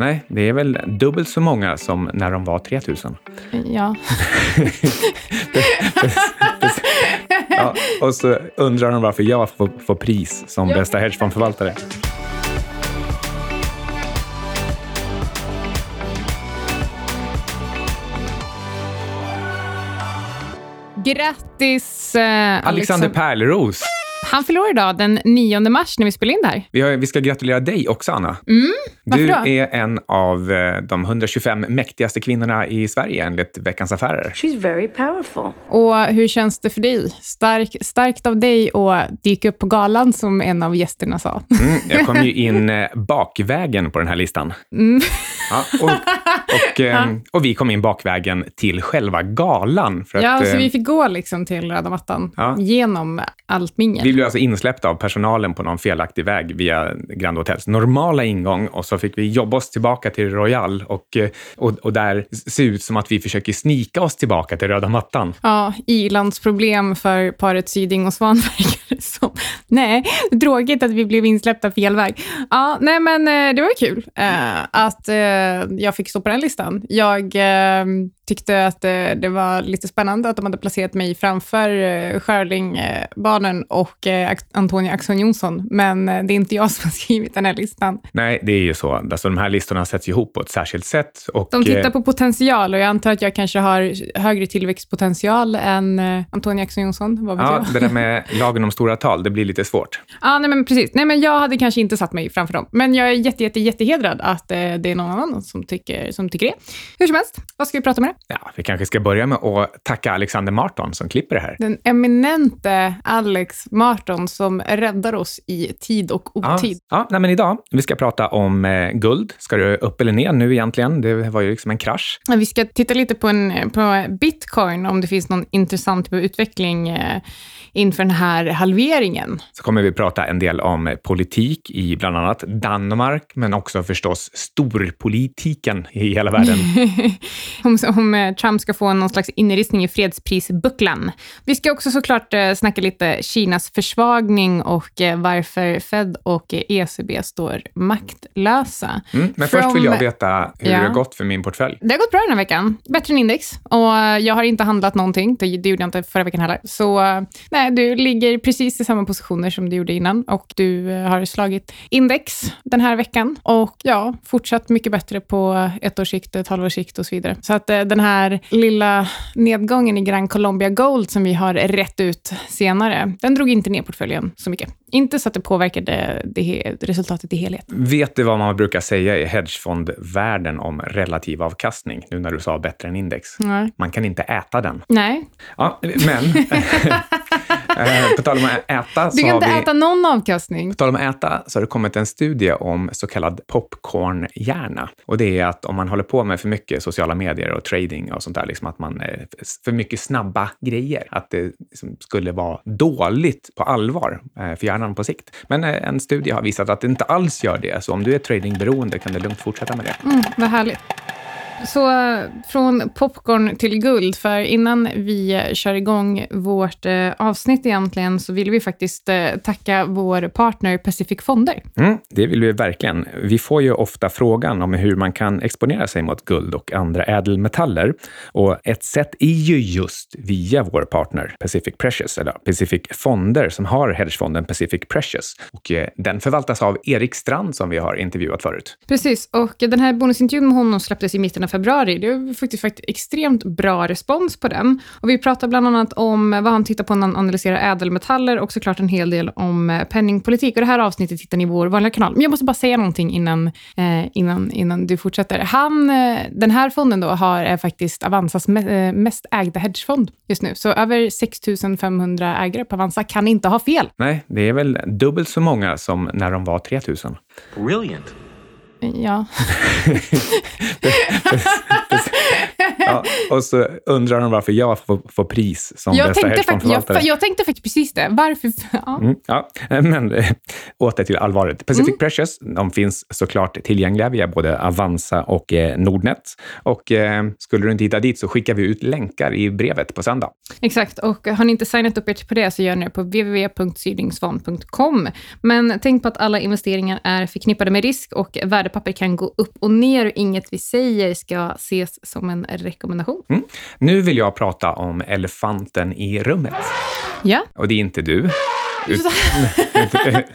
Nej, det är väl dubbelt så många som när de var 3000. Ja. ja och så undrar de varför jag får, får pris som bästa hedgefondförvaltare. Grattis eh, Alexander Pärleros. Han förlorar idag den 9 mars när vi spelar in det här. Vi, har, vi ska gratulera dig också, Anna. Mm, du då? är en av eh, de 125 mäktigaste kvinnorna i Sverige enligt Veckans Affärer. She's very powerful. Och hur känns det för dig? Stark, starkt av dig att dyka upp på galan som en av gästerna sa. Mm, jag kom ju in eh, bakvägen på den här listan. Mm. Ja, och, och, eh, och vi kom in bakvägen till själva galan. För Ja, att, så vi fick gå liksom till röda mattan Ja. genom allt mingel. Vi blev alltså insläppta av personalen på någon felaktig väg via Grand Hotels normala ingång och så fick vi jobba oss tillbaka till Royal och, eh, och, och där se ut som att vi försöker snika oss tillbaka till röda mattan. Ja, ilandsproblem för paret Syding och Svan verkar det som. Nej, tråkigt att vi blev insläppta fel väg. Ja, nej men eh, det var kul eh, att jag fick stå på den listan. Jag eh, tyckte att eh, det var lite spännande att de hade placerat mig framför eh, Skörling-barnen och eh, Ax- Antonia Axon Johnson, men det är inte jag som har skrivit den här listan. Nej, det är ju så. Alltså, de här listorna sätts ihop på ett särskilt sätt. Och, De tittar på potential och jag antar att jag kanske har högre tillväxtpotential än Antonia Axon Johnson. Vad vet Ja, jag? det där med lagen om stora tal, det blir lite svårt. Ja, nej men precis. Nej, men jag hade kanske inte satt mig framför dem. Men jag är jätte, jätte, jättehedrad att det är någon annan som tycker, som tycker det. Hur som helst, vad ska vi prata om det? Ja, vi kanske ska börja med att tacka Alexander Marton som klipper det här. Den eminente Alex Marton som räddar oss i tid och Ja, otid. ja nej, men idag vi ska prata om eh, guld. Ska det upp eller ner nu egentligen? Det var ju liksom en krasch. Vi ska titta lite på, en, på bitcoin, om det finns någon intressant typ utveckling eh, inför den här halveringen. Så kommer vi prata en del om politik i bland annat Danmark, men också förstås storpolitiken i hela världen. om, om eh, Trump ska få någon slags inristning i fredsprisbucklan. Vi ska också såklart eh, snacka lite Kinas försvagning och eh, varför Fed och ECB står maktlösa. Mm, men först vill From- jag veta hur Ja. det har gått för min portfölj. Det har gått bra den här veckan. Bättre än index. Och jag har inte handlat någonting. Det, det gjorde jag inte förra veckan heller. Så nej, du ligger precis i samma positioner som du gjorde innan. Och du har slagit index den här veckan. Och ja, fortsatt mycket bättre på ett års sikt, ett halvårs sikt och så vidare. Så att eh, den här lilla nedgången i Gran Colombia Gold som vi har rätt ut senare, den drog inte ner portföljen så mycket. Inte så att det påverkade det, resultatet i helhet. Vet du vad man brukar säga i hedgefondvärlden om relativ avkastning, nu när du sa bättre än index? Nej. Man kan inte äta den. Nej, Ja, men eh, på tal om att äta du kan inte vi... äta någon avkastning. På tal om att äta så har det kommit en studie om så kallad popcornhjärna. Och det är att om man håller på med för mycket sociala medier och trading och sånt där, liksom att man eh, för mycket snabba grejer, att det liksom skulle vara dåligt på allvar eh, för hjärnan på sikt. Men en studie har visat att det inte alls gör det, så om du är tradingberoende kan du lugnt fortsätta med det. Mm, vad härligt. Så från popcorn till guld, för innan vi kör igång vårt eh, avsnitt egentligen, så vill vi faktiskt eh, tacka vår partner Pacific Fonder. Mm, det vill vi verkligen. Vi får ju ofta frågan om hur man kan exponera sig mot guld och andra ädelmetaller. Och ett sätt är ju just via vår partner Pacific Precious, eller Pacific Fonder som har hedgefonden Pacific Precious. Och eh, den förvaltas av Erik Strand som vi har intervjuat förut. Precis, och den här bonusintervjun med honom släpptes i mitten av februari. Det var faktiskt, faktiskt extremt bra respons på den. Och vi pratar bland annat om vad han tittar på när han analyserar ädelmetaller och såklart en hel del om eh, penningpolitik. Och det här avsnittet hittar ni i vår vanliga kanal. Men jag måste bara säga någonting innan, eh, innan, innan du fortsätter. Han, eh, den här fonden då har är faktiskt Avanzas me- eh, mest ägda hedgefond just nu. Så över 6 500 ägare på Avanza kan inte ha fel. Nej, det är väl dubbelt så många som när de var 3000. Brilliant. Ja. Ja, och så undrar de varför jag får, får pris som jag bästa hedgefondförvaltare. jag, jag tänkte faktiskt precis det. Varför? Ja. Mm, ja, men eh, åter till allvaret. Pacific Mm. Precious, de finns såklart tillgängliga via både Avanza och eh, Nordnet. Och eh, skulle du inte hitta dit så skickar vi ut länkar i brevet på söndag. Exakt, och har ni inte signat upp er på det så gör ni det på www.sydingsvan.com. Men tänk på att alla investeringar är förknippade med risk och värdepapper kan gå upp och ner och inget vi säger ska ses som en rekommendation. Nu vill jag prata om elefanten i rummet. Ja, Och det är inte du. Ut,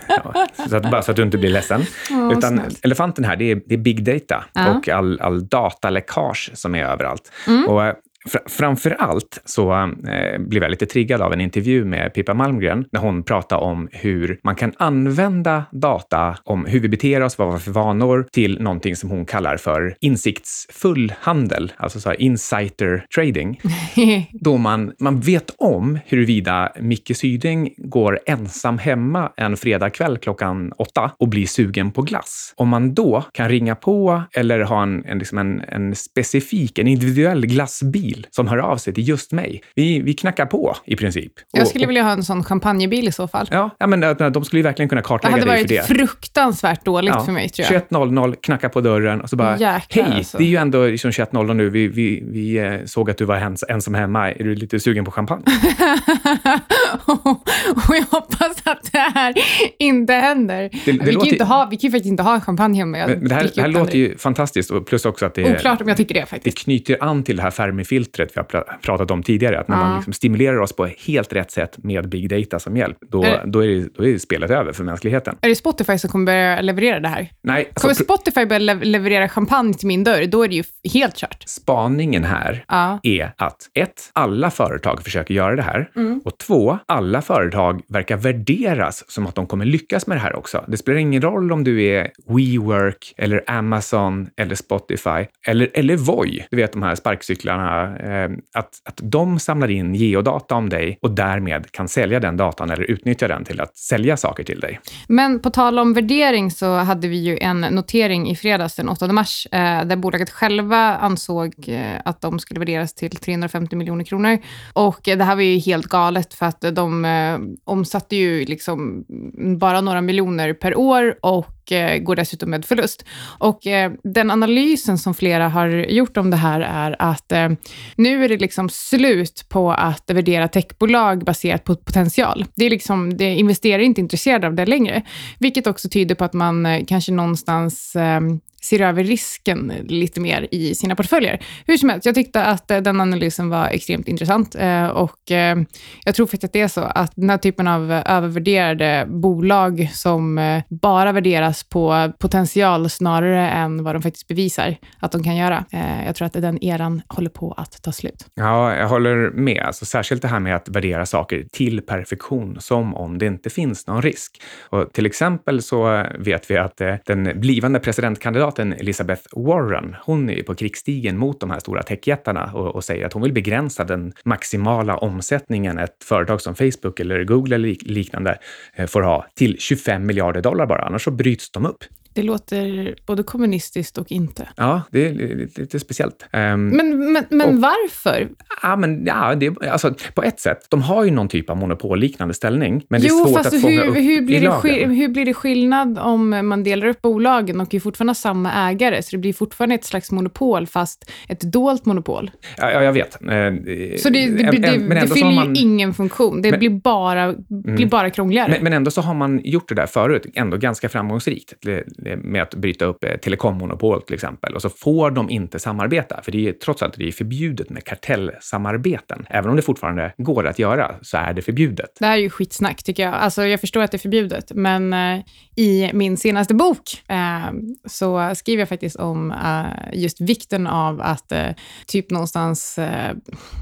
ja, så att, bara så att du inte blir ledsen. Åh, Utan snällt. elefanten här, det är, det är big data Ja. och all, all dataläckage som är överallt. Mm. Och eh, framför allt så eh, blev jag lite triggad av en intervju med Pippa Malmgren när hon pratade om hur man kan använda data om hur vi beter oss, vad vi har för vanor, till någonting som hon kallar för insiktsfull handel, alltså så här insider trading då man, man vet om huruvida Micke Syding går ensam hemma en fredagkväll klockan åtta och blir sugen på glass. Om man då kan ringa på eller ha en, en, liksom en, en specifik, en individuell glassbil som hör av sig till just mig. Vi, vi knackar på i princip. jag Och- skulle vilja ha en sån champagnebil i så fall. Ja, ja, men de skulle ju verkligen kunna Det kartlägga hade dig för varit det. fruktansvärt dåligt för mig, tror jag. 21.00, knacka på dörren och så bara, Jäklar, hej, alltså. det är ju ändå liksom 21.00 nu, vi, vi, vi eh, såg att du var ens, ensam hemma, är du lite sugen på champagne? och jag hoppas att det här inte händer. det vi, kan låter- ju inte ha, vi kan ju faktiskt inte ha champagne hemma. Jag Men, det här, det här låter ju fantastiskt och plus också att det, Oklart om jag tycker det det faktiskt. knyter an till det här Fermi-filtret vi har pr- pratat om tidigare. Att när Ja. man liksom stimulerar oss på helt rätt sätt med big data som hjälp, då, Är- då, är, det, då är spelet över för mänskligheten. Är det Spotify som kommer börja leverera det här? Nej, alltså, Kommer Spotify börja le- leverera champagne till min dörr, då är det ju helt kört. spaningen här Ja. är att ett, alla företag försöker göra det här Mm. och två, alla företag verkar värderas som att de kommer lyckas med det här också. Det spelar ingen roll om du är WeWork eller Amazon eller Spotify eller, eller Voi, du vet de här sparkcyklarna, Eh, att, att de samlar in geodata om dig och därmed kan sälja den datan eller utnyttja den till att sälja saker till dig. Men på tal om värdering så hade vi ju en notering i fredags den 8 mars eh, där bolaget själva ansåg eh, att de skulle värderas till 350 miljoner kronor. Och det här var ju helt galet för att de omsatte ju liksom bara några miljoner per år och Eh, går dessutom med förlust. Och eh, den analysen som flera har gjort om det här är att eh, nu är det liksom slut på att värdera techbolag baserat på potential. Det är liksom, det investerare är inte intresserade av det längre, vilket också tyder på att man eh, kanske någonstans eh, ser över risken lite mer i sina portföljer. Hur som helst, jag tyckte att eh, den analysen var extremt intressant eh, och eh, jag tror faktiskt att det är så att den här typen av övervärderade bolag som bara värderas på potential snarare än vad de faktiskt bevisar att de kan göra. Jag tror att den eran håller på att ta slut. Ja, jag håller med. Alltså, särskilt det här med att värdera saker till perfektion, som om det inte finns någon risk. Och till exempel så vet vi att den blivande presidentkandidaten Elizabeth Warren, hon är ju på krigsstigen mot de här stora techjättarna och, och säger att hon vill begränsa den maximala omsättningen ett företag som Facebook eller Google eller liknande eh, får ha till 25 miljarder dollar bara, annars så bryts de upp. Det låter både kommunistiskt och inte. Ja, det är lite, lite speciellt. Ehm, Men, men, men Och- varför? Ja, men ja, det, alltså, på ett sätt, de har ju någon typ av monopolliknande ställning, men det är jo, svårt fast att fånga hur, upp hur, blir i det lagen. hur blir det skillnad om man delar upp bolagen och är fortfarande samma ägare? Så det blir fortfarande ett slags monopol, fast ett dolt monopol. Ja, ja, jag vet. Eh, Så det, det, det, det, det fyller ju man- ingen funktion. Det Men- blir, bara, blir bara krångligare. Men, men ändå så har man gjort det där förut, ändå ganska framgångsrikt, Eh, med att bryta upp eh, telekommonopol till exempel. Och så får de inte samarbeta, för det är trots allt det är förbjudet med kartellsamarbeten. Även om det fortfarande går att göra så är det förbjudet. Det här är ju skitsnack tycker jag. Alltså, jag förstår att det är förbjudet, men eh, i min senaste bok eh, så skriver jag faktiskt om eh, just vikten av att eh, typ någonstans eh,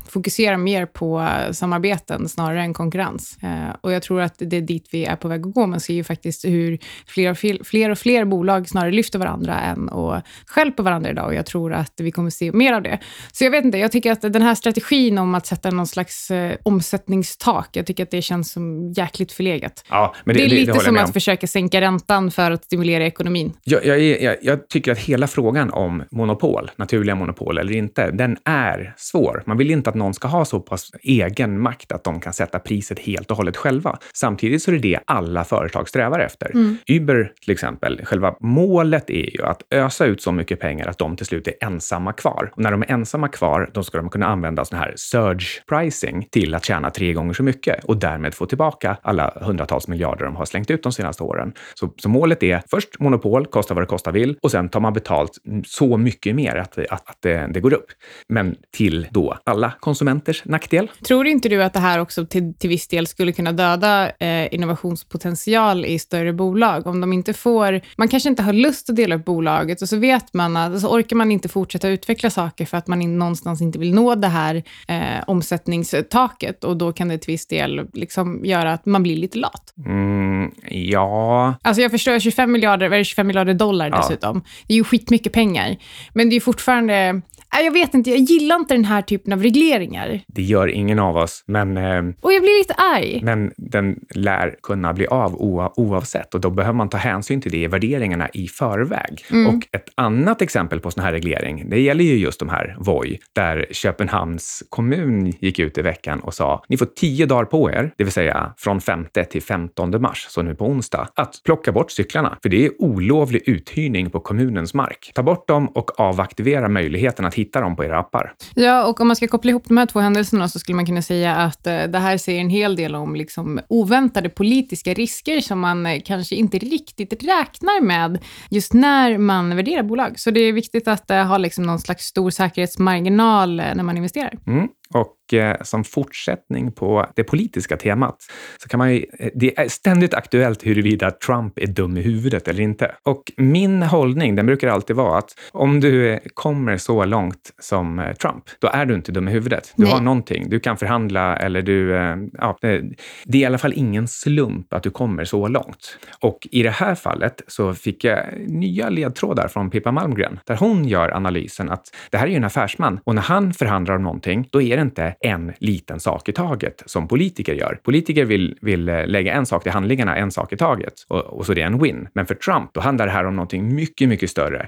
fokusera mer på eh, samarbeten snarare än konkurrens. Eh, och jag tror att det är dit vi är på väg att gå. Man ser ju faktiskt hur fler och fler, fler, och fler bolag snarare lyfter varandra än och skälper varandra idag och jag tror att vi kommer se mer av det. Så jag vet inte, jag tycker att den här strategin om att sätta någon slags eh, omsättningstak, jag tycker att det känns som jäkligt förlegat. Ja, men det, det är lite det som att försöka sänka räntan för att stimulera ekonomin. Jag, jag, jag, jag, tycker att hela frågan om monopol, naturliga monopol eller inte, den är svår. Man vill inte att någon ska ha så pass egen makt att de kan sätta priset helt och hållet själva. Samtidigt så är det det alla företag strävar efter. Mm. Uber till exempel, själva målet är ju att ösa ut så mycket pengar att de till slut är ensamma kvar. Och när de är ensamma kvar, då ska de kunna använda sån här surge pricing till att tjäna tre gånger så mycket och därmed få tillbaka alla hundratals miljarder de har slängt ut de senaste åren. Så, så målet är först monopol, kosta vad det kosta vill, och sen tar man betalt så mycket mer att, att, att det, det, går upp. Men till då alla konsumenters nackdel. Tror inte du att det här också till, till viss del skulle kunna döda eh, innovationspotential i större bolag? Om de inte får, man kanske inte har lust att dela upp bolaget och så vet man att, så alltså orkar man inte fortsätta utveckla saker för att man in, någonstans inte vill nå det här eh, omsättningstaket och då kan det till viss del liksom göra att man blir lite lat. Mm, ja. Alltså jag förstår, 25 miljarder, 25 miljarder dollar ja. dessutom. Det är ju skitmycket pengar. Men det är fortfarande jag vet inte, jag gillar inte den här typen av regleringar. Det gör ingen av oss, men... Eh, och jag blir lite arg. Men den lär kunna bli av oavsett och då behöver man ta hänsyn till det i värderingarna i förväg. Mm. Och ett annat exempel på sån här reglering, det gäller ju just de här Voi, där Köpenhamns kommun gick ut i veckan och sa ni får tio dagar på er, det vill säga från 5 till 15 mars, så nu på onsdag, att plocka bort cyklarna. För det är olovlig uthyrning på kommunens mark. Ta bort dem och avaktivera möjligheten att hitta dem på era appar. Ja, och om man ska koppla ihop de här två händelserna så skulle man kunna säga att eh, det här säger en hel del om liksom oväntade politiska risker som man eh, kanske inte riktigt räknar med just när man värderar bolag. Så det är viktigt att eh, ha liksom någon slags stor säkerhetsmarginal när man investerar. Mm. Och eh, som fortsättning på det politiska temat så kan man ju, eh, det är ständigt aktuellt huruvida Trump är dum i huvudet eller inte. Och min hållning, den brukar alltid vara att om du kommer så långt som eh, Trump, då är du inte dum i huvudet. Du Nej. har någonting, du kan förhandla eller du, ja, det är i alla fall ingen slump att du kommer så långt. Och i det här fallet så fick jag nya ledtrådar från Pippa Malmgren, där hon gör analysen att det här är ju en affärsman och när han förhandlar om någonting, då är det inte en liten sak i taget som politiker gör. Politiker vill, vill eh, lägga en sak till handlingarna, en sak i taget och, och så det är en win. Men för Trump, då handlar det här om någonting mycket, mycket större.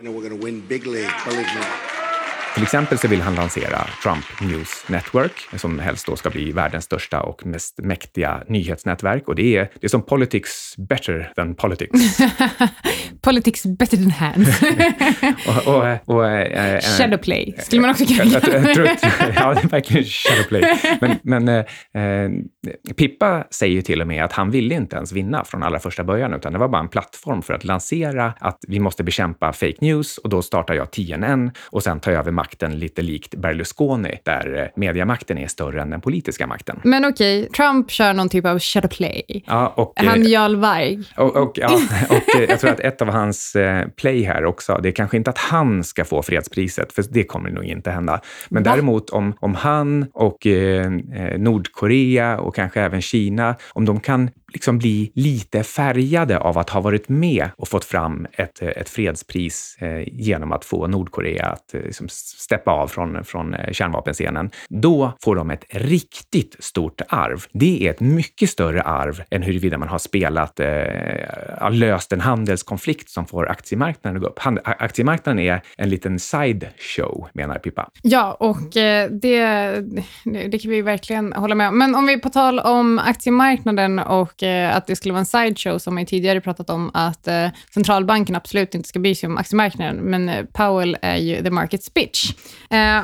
Till exempel så vill han lansera Trump News Network, som helst då ska bli världens största och mest mäktiga nyhetsnätverk. Och det är, det är som politics better than politics. politics better than hands. och, och, och, äh, shadowplay skulle man också kalla det. ja, det är verkligen shadowplay. Men, men äh, Pippa säger ju till och med att han ville inte ens vinna från allra första början, utan det var bara en plattform för att lansera att vi måste bekämpa fake news och då startar jag TNN och sen tar jag över makten lite likt Berlusconi, där eh, mediamakten är större än den politiska makten. Men okej, okay, Trump kör någon typ av shadowplay. Ja, och, Han eh, Jarl Varg. Och, och, ja, och eh, jag tror att ett av hans play här också, det är kanske inte att han ska få fredspriset, för det kommer nog inte hända. Men Va? däremot om, om han och eh, Nordkorea och kanske även Kina, om de kan liksom bli lite färgade av att ha varit med och fått fram ett, eh, ett fredspris eh, genom att få Nordkorea att eh, liksom steppa av från, från kärnvapenscenen. Då får de ett riktigt stort arv. Det är ett mycket större arv än huruvida man har spelat, eh, löst en handelskonflikt som får aktiemarknaden att gå upp. Hand, aktiemarknaden är en liten side show menar Pippa. Ja, och eh, det, det kan vi verkligen hålla med om. Men om vi på tal om aktiemarknaden och Eh, att det skulle vara en sideshow, som man tidigare pratat om, att eh, centralbanken absolut inte ska bry sig om aktiemarknaden, men eh, Powell är ju the market's bitch.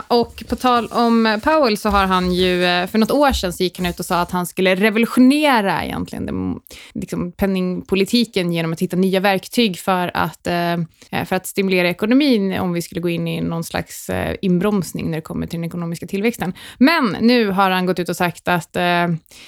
och på tal om Powell så har han ju, för något år sedan så gick han ut och sa att han skulle revolutionera egentligen den, liksom penningpolitiken genom att hitta nya verktyg för att, för att stimulera ekonomin om vi skulle gå in i någon slags inbromsning när det kommer till den ekonomiska tillväxten. Men nu har han gått ut och sagt att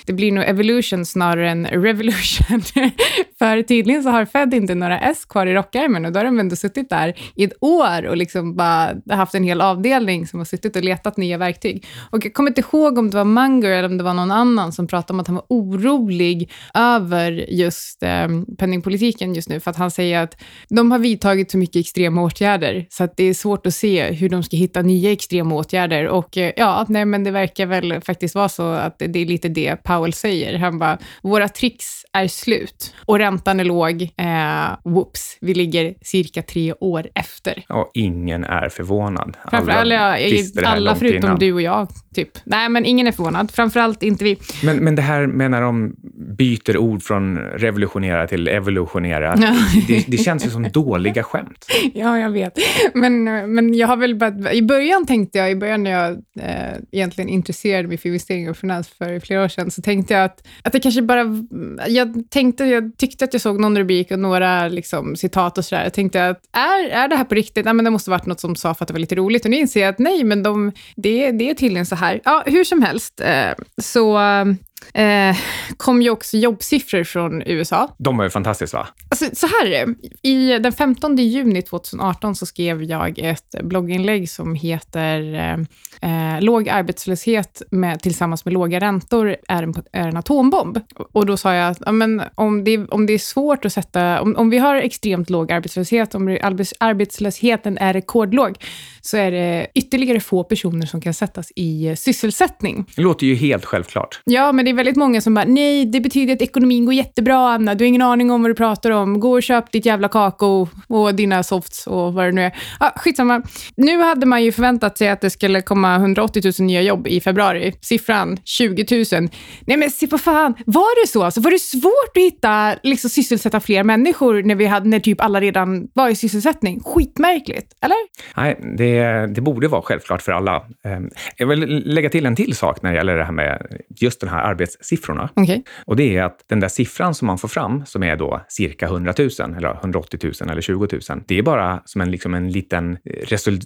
det blir nog evolution snarare än revolution. För tydligen så har Fed inte några S kvar i rockärmen och då har de ändå suttit där i ett år och liksom bara haft en hel avdelning som har suttit och letat nya verktyg. Och jag kommer inte ihåg om det var Munger eller om det var någon annan som pratade om att han var orolig över just eh, penningpolitiken just nu, för att han säger att de har vidtagit så mycket extrema åtgärder, så att det är svårt att se hur de ska hitta nya extrema åtgärder. Och eh, ja, nej, men det verkar väl faktiskt vara så att det är lite det Powell säger. Han bara, våra trick tricks är slut och räntan är låg. Eh, whoops, vi ligger cirka tre år efter. Och ingen är förvånad. Framförallt alla, alla förutom innan. du och jag, typ. Nej, men ingen är förvånad. Framförallt inte vi. Men, men det här med när de byter ord från revolutionera till evolutionera, det, det, känns ju som dåliga skämt. Ja, jag vet. Men, men jag har väl bara, i början tänkte jag, i början när jag eh, egentligen intresserade mig för investeringar och finans för flera år sedan, så tänkte jag att, att det kanske bara, jag tänkte, jag tyckte att jag såg någon rubrik och några liksom, citat och sådär. Jag tänkte att är, är det här på riktigt? Nej, men det måste varit något som sa för att det var lite roligt. Och nu inser jag att nej, men de, det, det är tydligen så här. Ja, hur som helst, eh, så eh, kom ju också jobbsiffror från USA. De var ju fantastiska, va? Alltså, så här är det. I, den 15 juni 2018 så skrev jag ett blogginlägg som heter eh, eh, “Låg arbetslöshet med, tillsammans med låga räntor är en, är en atombomb”. Och då sa jag att ja, men om, det, om det är svårt att sätta... Om, om vi har extremt låg arbetslöshet, om arbets, arbetslösheten är rekordlåg, så är det ytterligare få personer som kan sättas i sysselsättning. Det låter ju helt självklart. Ja, men det är väldigt många som bara, nej, det betyder att ekonomin går jättebra, Anna. Du har ingen aning om vad du pratar om. Gå och köp ditt jävla kakao och dina softs och vad det nu är. Ah, skitsamma. Nu hade man ju förväntat sig att det skulle komma 180 000 nya jobb i februari. Siffran 20 000. Nej, men se på fan. Var det så? Alltså, var det svårt att hitta, liksom sysselsätta fler människor när, vi hade, när typ alla redan var i sysselsättning? Skitmärkligt, eller? Nej, det, det borde vara självklart för alla. Ehm, jag vill lägga till en till sak när det gäller det här med just den här arbetssiffrorna. Okay. Och det är att den där siffran som man får fram, som är då cirka 100 000, eller 180 000 eller 20 000, det är bara som en, liksom en liten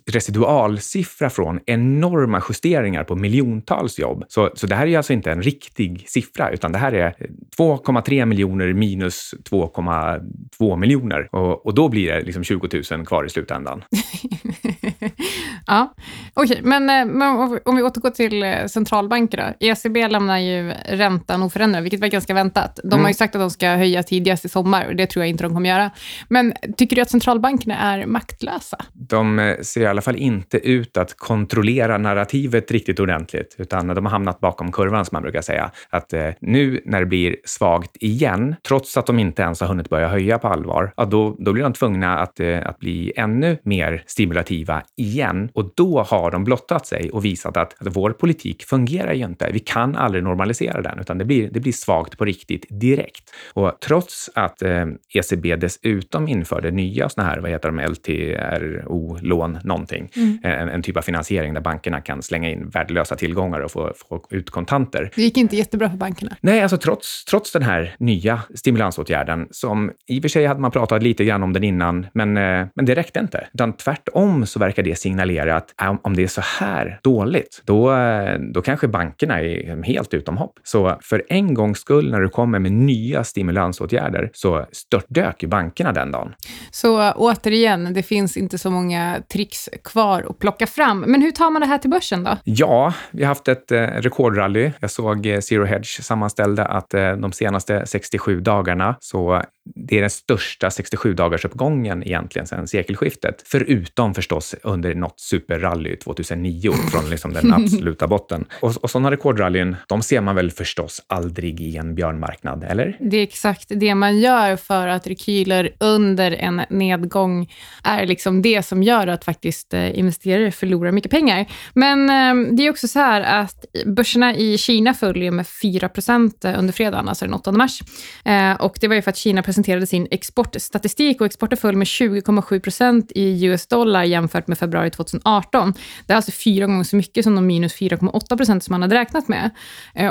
residualsiffra från enorma justeringar på miljontals jobb. Så, så det här är alltså inte en riktig siffra, utan det här är 2,3 miljoner minus 2,2 miljoner. Och, och då blir det liksom 20 000 kvar i slutändan. ja, okej, okay, men, eh, men om vi återgår till eh, centralbankerna. ECB lämnar ju räntan oförändrad, vilket var ganska väntat. De mm. har ju sagt att de ska höja tidigast i sommar och det tror jag inte de kommer göra. Men tycker du att centralbankerna är maktlösa? De eh, ser i alla fall inte ut att kontrollera narrativet riktigt ordentligt, utan de har hamnat bakom kurvan, som man brukar säga. Att eh, nu när det blir svagt igen, trots att de inte ens har hunnit börja höja på allvar, ja, då, då blir de tvungna att, eh, att bli ännu mer stimulativa igen. Och då har de blottat sig och visat att, att vår politik fungerar ju inte. Vi kan aldrig normalisera den, utan det blir, det blir svagt på riktigt direkt. Och trots att eh, ECB dessutom införde nya såna här, vad heter de, LTRO-lån, någonting, mm. en, en, typ av finansiering där bankerna kan slänga in värdelösa tillgångar och få, få ut kontanter. Det gick inte jättebra för bankerna. Nej, alltså trots, trots den här nya stimulansåtgärden, som i och för sig hade man pratat lite grann om den innan, men, eh, men det räckte inte. Utan tvärtom så verkar det signalera att om det är så här dåligt, då, eh, då kanske bankerna är helt utom hopp. Så för en gångs skull när du kommer med nya stimulansåtgärder så störtdök ju bankerna den dagen. Så återigen, det finns inte så många tricks kvar att plocka fram. Men hur tar man det här till börsen då? Ja, vi har haft ett eh, rekordrally. Jag såg eh, Zero Hedge sammanställde att eh, de senaste 67 dagarna så det är den största 67-dagarsuppgången egentligen sedan sekelskiftet. Förutom förstås under något superrally 2009 från liksom den absoluta botten. Och, och sådana rekordrallyn, de ser man väl förstås aldrig i en björnmarknad, eller? Det är exakt det man gör för att rekyler under en nedgång är liksom det som gör att faktiskt eh, investerare förlorar mycket pengar. Men ehm, det är också så här att börserna i Kina följer med 4% eh, under fredagen, alltså den 8 mars. Eh, och det var ju för att Kina presenterade sin exportstatistik och exporten föll med 20,7 procent i US dollar jämfört med februari 2018. Det är alltså fyra gånger så mycket som de minus 4,8 procent som man hade räknat med.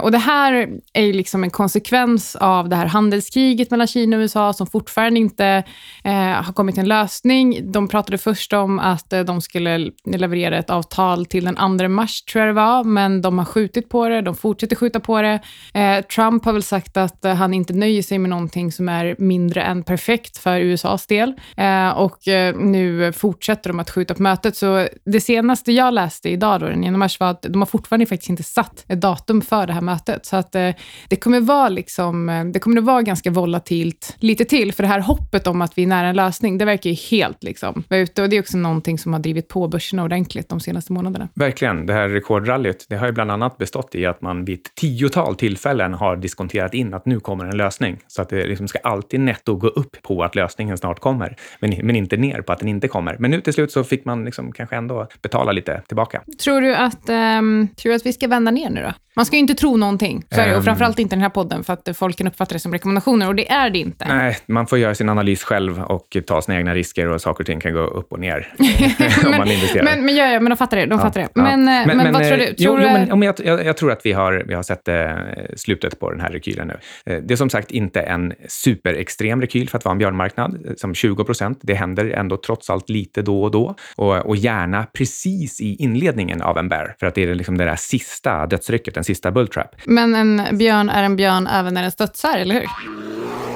Och det här är ju liksom en konsekvens av det här handelskriget mellan Kina och USA som fortfarande inte eh, har kommit till en lösning. De pratade först om att eh, de skulle leverera ett avtal till den 2 mars, tror jag det var, men de har skjutit på det. De fortsätter skjuta på det. Eh, Trump har väl sagt att eh, han inte nöjer sig med någonting som är mindre än perfekt för USAs del. Eh, och eh, nu fortsätter de att skjuta på mötet. Så det senaste jag läste idag, då, den 9 mars, var att de har fortfarande faktiskt inte satt ett datum för det här mötet. Så att eh, det kommer vara liksom, eh, det kommer att vara ganska volatilt lite till, för det här hoppet om att vi är nära en lösning, det verkar ju helt liksom vara ute. Och det är också någonting som har drivit på börserna ordentligt de senaste månaderna. Verkligen. Det här rekordrallyt, det har ju bland annat bestått i att man vid ett tiotal tillfällen har diskonterat in att nu kommer en lösning. Så att det liksom ska alltid netto gå upp på att lösningen snart kommer, men, men inte ner på att den inte kommer. Men nu till slut så fick man liksom kanske ändå betala lite tillbaka. Tror du att, um, tror du att vi ska vända ner nu då? Man ska ju inte tro någonting, så är det, och Ehm. framförallt inte den här podden, för att folk kan uppfatta det som rekommendationer, och det är det inte. Nej, man får göra sin analys själv och ta sina egna risker och saker och ting kan gå upp och ner om man investerar. Men, men, ja, ja, men de fattar det. De fattar det. Ja. Men, eh, men, vad tror eh, du? Jo, Tror jo, du men, om jag, jag, jag tror att vi har, vi har sett eh, slutet på den här rekylen nu. Eh, det är som sagt inte en superextrem rekyl för att vara en björnmarknad, eh, som 20 procent. Det händer ändå trots allt lite då och då och, och gärna precis i inledningen av en bear, för att det är liksom det där sista dödsrycket, den sista bulltrap. Men en björn är en björn även när den studsar, eller hur?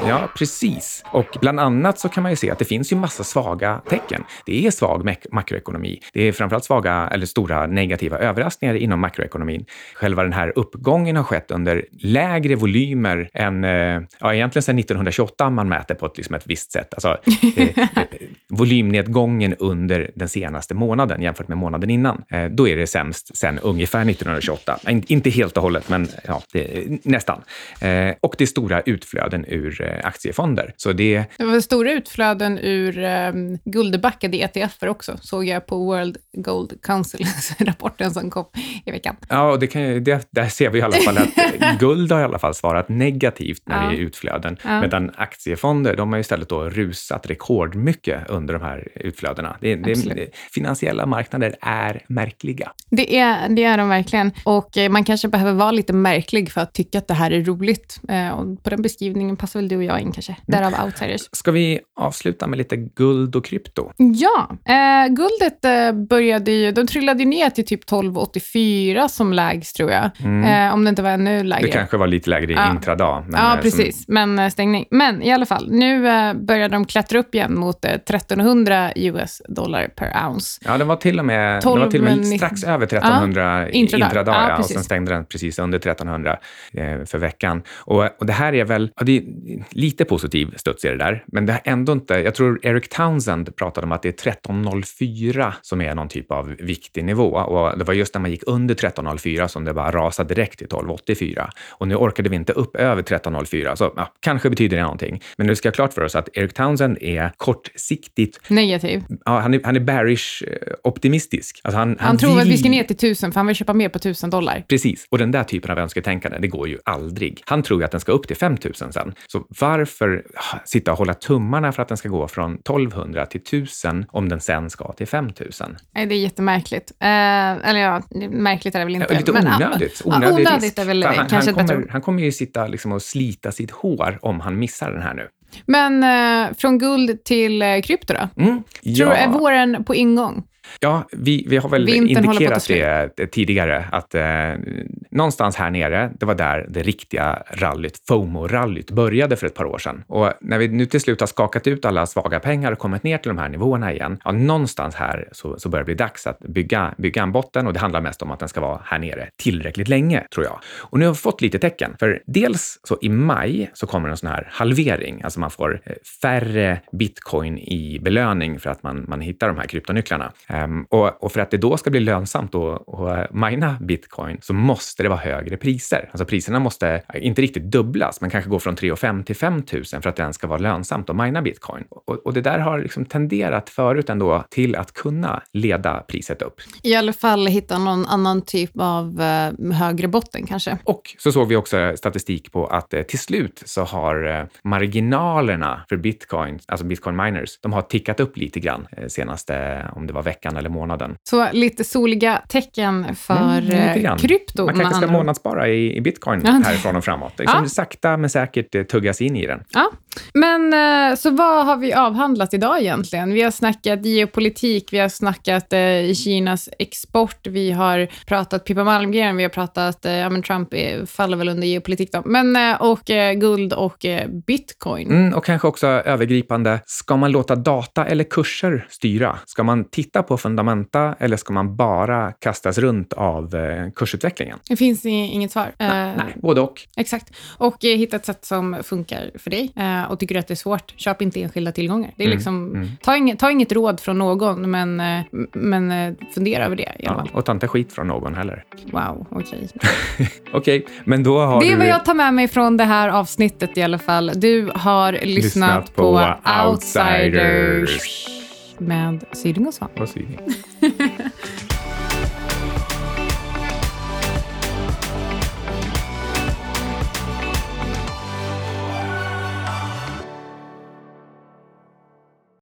Ja, precis. Och bland annat så kan man ju se att det finns ju massa svaga tecken. Det är svag mak- makroekonomi. Det är framförallt svaga eller stora negativa överraskningar inom makroekonomin. Själva den här uppgången har skett under lägre volymer än, eh, ja egentligen sedan 1928 om man mäter på ett, liksom ett visst sätt. Alltså, eh, eh, volymnedgången under den senaste månaden jämfört med månaden innan. Eh, då är det sämst sedan ungefär 1928. In- Inte helt och hållet, men ja, det, nästan. Eh, och det är stora utflöden ur aktiefonder. Så det, Det var stora utflöden ur um, guldbackade ETFer också, såg jag på World Gold Council-rapporten som kom i veckan. ja, och det kan, det, där ser vi i alla fall att guld har i alla fall svarat negativt när Ja. det är utflöden. Ja. Medan aktiefonder, de har istället då rusat rekordmycket under de här utflödena. Det, det, finansiella marknader är märkliga. Det är, det är de verkligen. Och eh, man kanske behöver vara lite märklig för att tycka att det här är roligt. Eh, och på den beskrivningen passar väl du och jag in kanske. Därav outsiders. Ska vi avsluta med lite guld och krypto? Ja, eh, guldet eh, började ju, de trillade ju ner till typ 12,84 som lägst tror jag. Eh, om det inte var ännu lägre. Det kanske var lite lägre i Ja. intradag. men, ja, eh, precis. Men eh, stängning. Men i alla fall, nu börjar de klättra upp igen mot eh, 1300 US dollar per ounce. Ja, den var till och med, 12, den var till och med strax över 1300 i intradag. intradag, Ja, ja, och sen stängde den precis under 1300 eh, för veckan. Och, och det här är väl, ja, det lite positiv studs i det där, men det är ändå inte, jag tror Eric Townsend pratade om att det är 1304 som är någon typ av viktig nivå och det var just när man gick under 1304 som det bara rasade direkt till 1284. Och nu orkade vi inte upp över 1304, så ja, kanske betyder det någonting. Men nu ska jag klart för oss att Eric Townsend är kortsiktigt Negativ. Ja, han är, han är bearish eh, optimistisk. Alltså han, Han, tror vill... att vi ska ner till 1000 för han vill köpa mer på 1000 dollar. Precis, och den där typen av önsketänkande, det går ju aldrig. Han tror ju att den ska upp till 5000 sen. Så varför sitta och hålla tummarna för att den ska gå från 1200 till 1000 om den sen ska till 5000? Nej, det är jättemärkligt. Eh, eller ja, märkligt är det väl inte. Ja, lite men, onödigt. Ja, Onödig onödigt risk. är väl han, kanske han, ett bättre kommer, ord. han kommer ju sitta liksom och slita sitt hår om han missar den här nu. Men eh, från guld till eh, krypto då? Mm. Tror du, är våren på ingång? Ja, vi, vi har väl Vintern indikerat det eh, tidigare, att eh, någonstans här nere, det var där det riktiga rallyt, FOMO-rallyt, började för ett par år sedan. Och när vi nu till slut har skakat ut alla svaga pengar och kommit ner till de här nivåerna igen, ja, någonstans här så, så börjar det bli dags att bygga, bygga en botten och det handlar mest om att den ska vara här nere tillräckligt länge, tror jag. Och nu har vi fått lite tecken, för dels så i maj så kommer en sån här halvering, alltså man får eh, färre bitcoin i belöning för att man, man hittar de här kryptonycklarna. Ehm, och, och för att det då ska bli lönsamt att, att mina bitcoin så måste det vara högre priser. Alltså priserna måste eh, inte riktigt dubblas, men kanske gå från 3 5 till 5 000 för att det ens ska vara lönsamt att mina bitcoin. Och, och det där har liksom tenderat förut ändå till att kunna leda priset upp. I alla fall hitta någon annan typ av eh, högre botten kanske. Och så såg vi också statistik på att eh, till slut så har eh, marginalerna för bitcoin, alltså bitcoin miners, de har tickat upp lite grann eh, senaste, om det var veckan veckan eller månaden. Så lite soliga tecken för Mm, eh, krypto. Man kanske ska månadsspara i, i bitcoin härifrån och framåt. Liksom Ja. Sakta men säkert eh, tuggas in i den. Ja, men eh, så vad har vi avhandlat idag egentligen? Vi har snackat geopolitik, vi har snackat eh, Kinas export, vi har pratat Pippa Malmgren, vi har pratat, eh, ja men Trump eh, faller väl under geopolitik då, men eh, och eh, guld och eh, bitcoin. Mm, och kanske också övergripande, ska man låta data eller kurser styra? Ska man titta på fundamenta eller ska man bara kastas runt av kursutvecklingen? Det finns inget svar. Eh, Nej, både och. Exakt. Och hitta ett sätt som funkar för dig. Och tycker att det är svårt, köp inte enskilda tillgångar. Det är Mm, liksom, mm. Ta, inget, ta inget råd från någon, men, eh, men eh, fundera över det i alla Ja, och ta inte skit från någon heller. Wow, okej. Okej, men då har Det är du... vad jag tar med mig från det här avsnittet i alla fall. Du har lyssnat, Lyssnat på, på Outsiders Outsiders. med Syding och Svan. Säger ni?